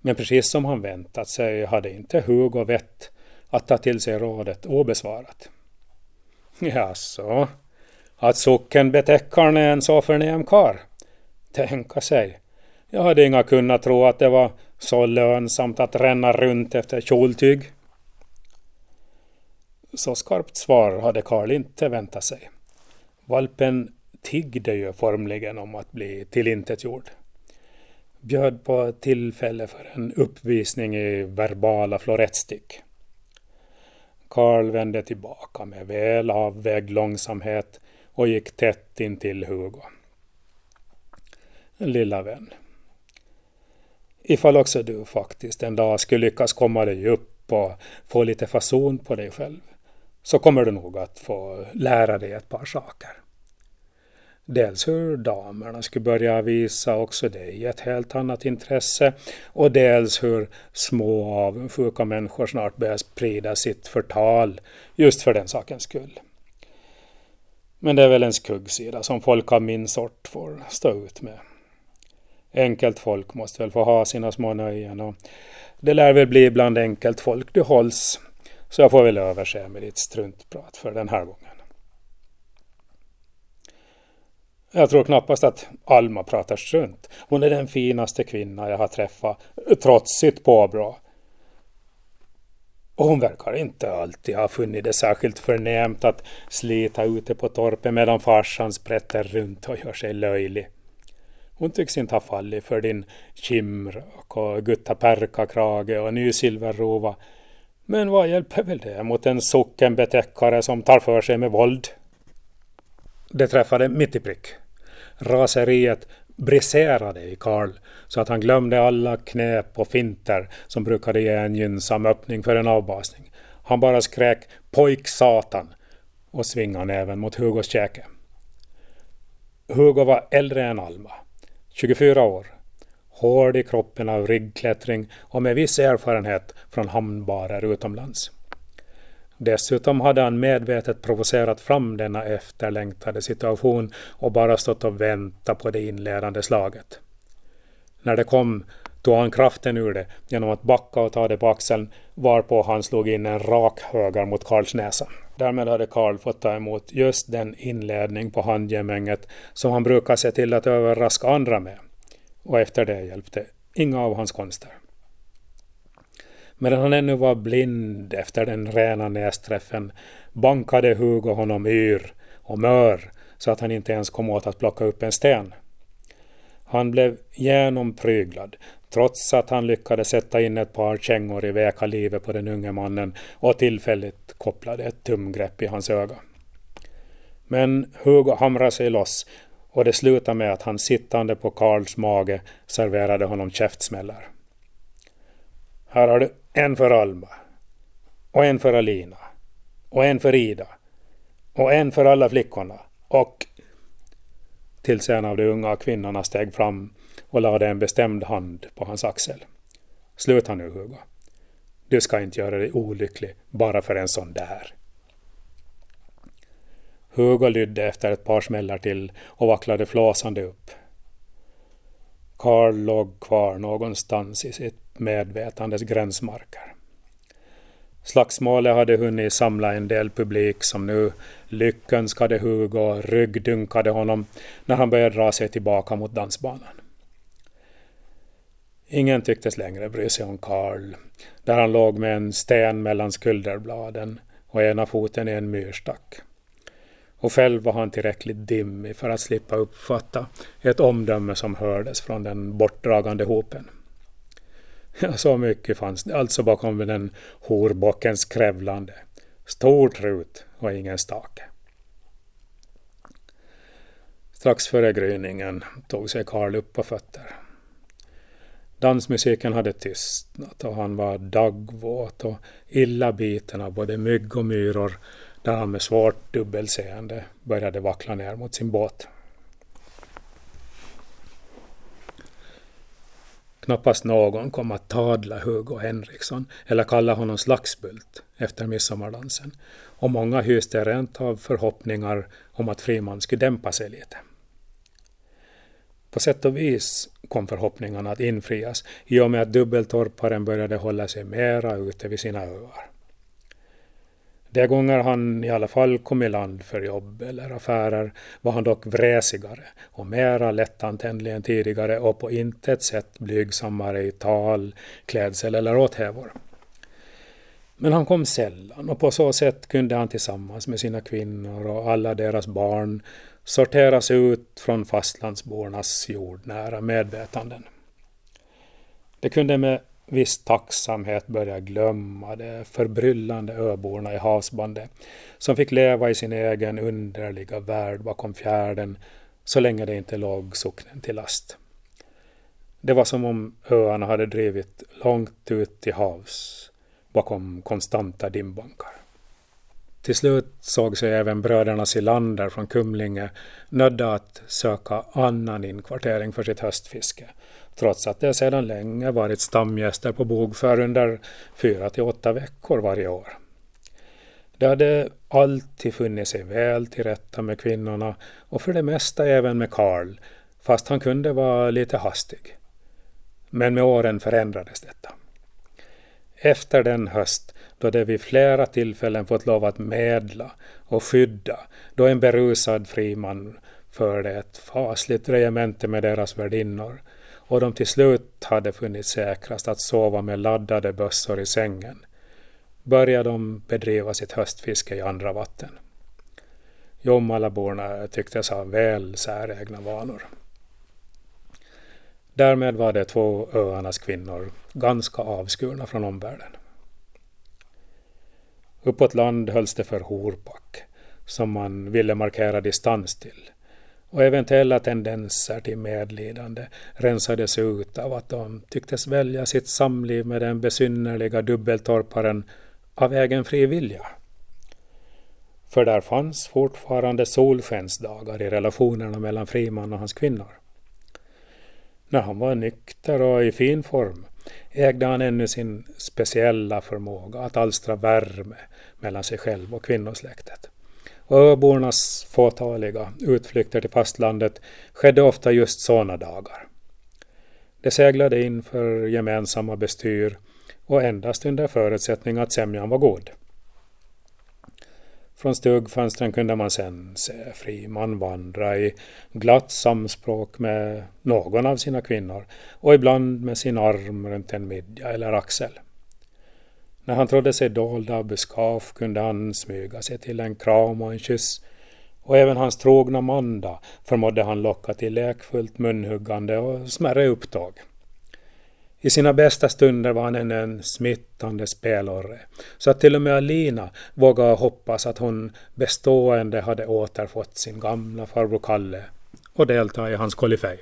Men precis som han väntat sig hade inte Hugo vett att ta till sig rådet obesvarat. Jaså, att sockenbetäckaren är en så förnäm karl? Tänka sig, jag hade inga kunnat tro att det var så lönsamt att ränna runt efter kjoltyg. Så skarpt svar hade Karl inte väntat sig. Valpen tiggde ju formligen om att bli tillintetgjord. Bjöd på tillfälle för en uppvisning i verbala florettstick. Karl vände tillbaka med väl avvägd långsamhet och gick tätt in till Hugo. Lilla vän. Ifall också du faktiskt en dag skulle lyckas komma dig upp och få lite fason på dig själv så kommer du nog att få lära dig ett par saker. Dels hur damerna skulle börja visa också dig ett helt annat intresse och dels hur små avundsjuka människor snart börjar sprida sitt förtal just för den sakens skull. Men det är väl en skuggsida som folk av min sort får stå ut med. Enkelt folk måste väl få ha sina små nöjen och det lär väl bli bland enkelt folk du hålls. Så jag får väl överse med ditt struntprat för den här gången. Jag tror knappast att Alma pratar strunt. Hon är den finaste kvinna jag har träffat, trots sitt påbrå. Och hon verkar inte alltid ha funnit det särskilt förnämt att slita ute på torpet medan farsan sprätter runt och gör sig löjlig. Hon tycks inte ha fallit för din kimrök och guttaperkakrage och nysilverrova. Men vad hjälper väl det mot en sockenbetäckare som tar för sig med våld? Det träffade mitt i prick. Raseriet briserade i Karl så att han glömde alla knep och finter som brukade ge en gynnsam öppning för en avbasning. Han bara skrek pojk satan och svingade näven mot Hugos käke. Hugo var äldre än Alma, 24 år, hård i kroppen av riggklättring och med viss erfarenhet från hamnbarer utomlands. Dessutom hade han medvetet provocerat fram denna efterlängtade situation och bara stått och väntat på det inledande slaget. När det kom tog han kraften ur det genom att backa och ta det på axeln varpå han slog in en rak höger mot Karls näsa. Därmed hade Karl fått ta emot just den inledning på handgemänget som han brukar se till att överraska andra med. Och efter det hjälpte inga av hans konster. Medan han ännu var blind efter den rena nästräffen bankade Hugo honom yr och mör så att han inte ens kom åt att plocka upp en sten. Han blev genompryglad trots att han lyckades sätta in ett par kängor i veka livet på den unge mannen och tillfälligt kopplade ett tumgrepp i hans öga. Men Hugo hamrade sig loss och det slutade med att han sittande på Karls mage serverade honom käftsmällar. Här har du en för Alma. Och en för Alina. Och en för Ida. Och en för alla flickorna. Och... Tills en av de unga kvinnorna steg fram och lade en bestämd hand på hans axel. Sluta nu Hugo. Du ska inte göra dig olycklig bara för en sån där. Hugo lydde efter ett par smällar till och vacklade flåsande upp. Karl låg kvar någonstans i sitt medvetandes gränsmarker. Slagsmålet hade hunnit samla en del publik som nu lyckönskade Hugo och ryggdunkade honom när han började dra sig tillbaka mot dansbanan. Ingen tycktes längre bry sig om Karl, där han låg med en sten mellan skulderbladen och ena foten i en myrstack. Och själv var han tillräckligt dimmig för att slippa uppfatta ett omdöme som hördes från den bortdragande hopen. Ja, så mycket fanns det alltså bakom den horbockens krävlande. Stor trut och ingen stake. Strax före gryningen tog sig Karl upp på fötter. Dansmusiken hade tystnat och han var dagvåt och illa biten av både mygg och myror där han med svårt dubbelseende började vackla ner mot sin båt. Knappast någon kom att tadla Hugo Henriksson eller kalla honom slagsbult efter midsommardansen och många hyste rent av förhoppningar om att Friman skulle dämpa sig lite. På sätt och vis kom förhoppningarna att infrias i och med att dubbeltorparen började hålla sig mera ute vid sina öar. De gånger han i alla fall kom i land för jobb eller affärer var han dock vräsigare och mera lättantändlig än tidigare och på intet sätt blygsammare i tal, klädsel eller åthävor. Men han kom sällan och på så sätt kunde han tillsammans med sina kvinnor och alla deras barn sorteras ut från fastlandsbornas jordnära medvetanden. Det kunde med viss tacksamhet börja glömma de förbryllande öborna i havsbandet som fick leva i sin egen underliga värld bakom fjärden så länge det inte låg socknen till last. Det var som om öarna hade drivit långt ut till havs bakom konstanta dimbankar. Till slut såg sig även bröderna Silander från Kumlinge nödda att söka annan inkvartering för sitt höstfiske, trots att det sedan länge varit stamgäster på Bogför under fyra till åtta veckor varje år. De hade alltid funnit sig väl till rätta med kvinnorna och för det mesta även med Karl, fast han kunde vara lite hastig. Men med åren förändrades detta efter den höst då de vid flera tillfällen fått lov att medla och skydda, då en berusad friman förde ett fasligt regemente med deras värdinnor och de till slut hade funnit säkrast att sova med laddade bössor i sängen, började de bedriva sitt höstfiske i andra vatten. Jommalaborna tycktes ha väl säregna vanor. Därmed var de två öarnas kvinnor ganska avskurna från omvärlden. Uppåt land hölls det för horpack, som man ville markera distans till, och eventuella tendenser till medlidande rensades ut av att de tycktes välja sitt samliv med den besynnerliga dubbeltorparen av egen fri vilja. För där fanns fortfarande solskensdagar i relationerna mellan Friman och hans kvinnor. När han var nykter och i fin form ägde han ännu sin speciella förmåga att alstra värme mellan sig själv och kvinnosläktet. Och öbornas fåtaliga utflykter till fastlandet skedde ofta just sådana dagar. De seglade in för gemensamma bestyr och endast under förutsättning att sämjan var god. Från stugfönstren kunde man sen se Friman vandra i glatt samspråk med någon av sina kvinnor och ibland med sin arm runt en midja eller axel. När han trodde sig dold av buskage kunde han smyga sig till en kram och en kyss och även hans trogna Manda förmådde han locka till lekfullt munhuggande och smärre upptåg. I sina bästa stunder var han en smittande spelorre, så att till och med Alina vågade hoppas att hon bestående hade återfått sin gamla farbror Kalle och delta i hans kolifej.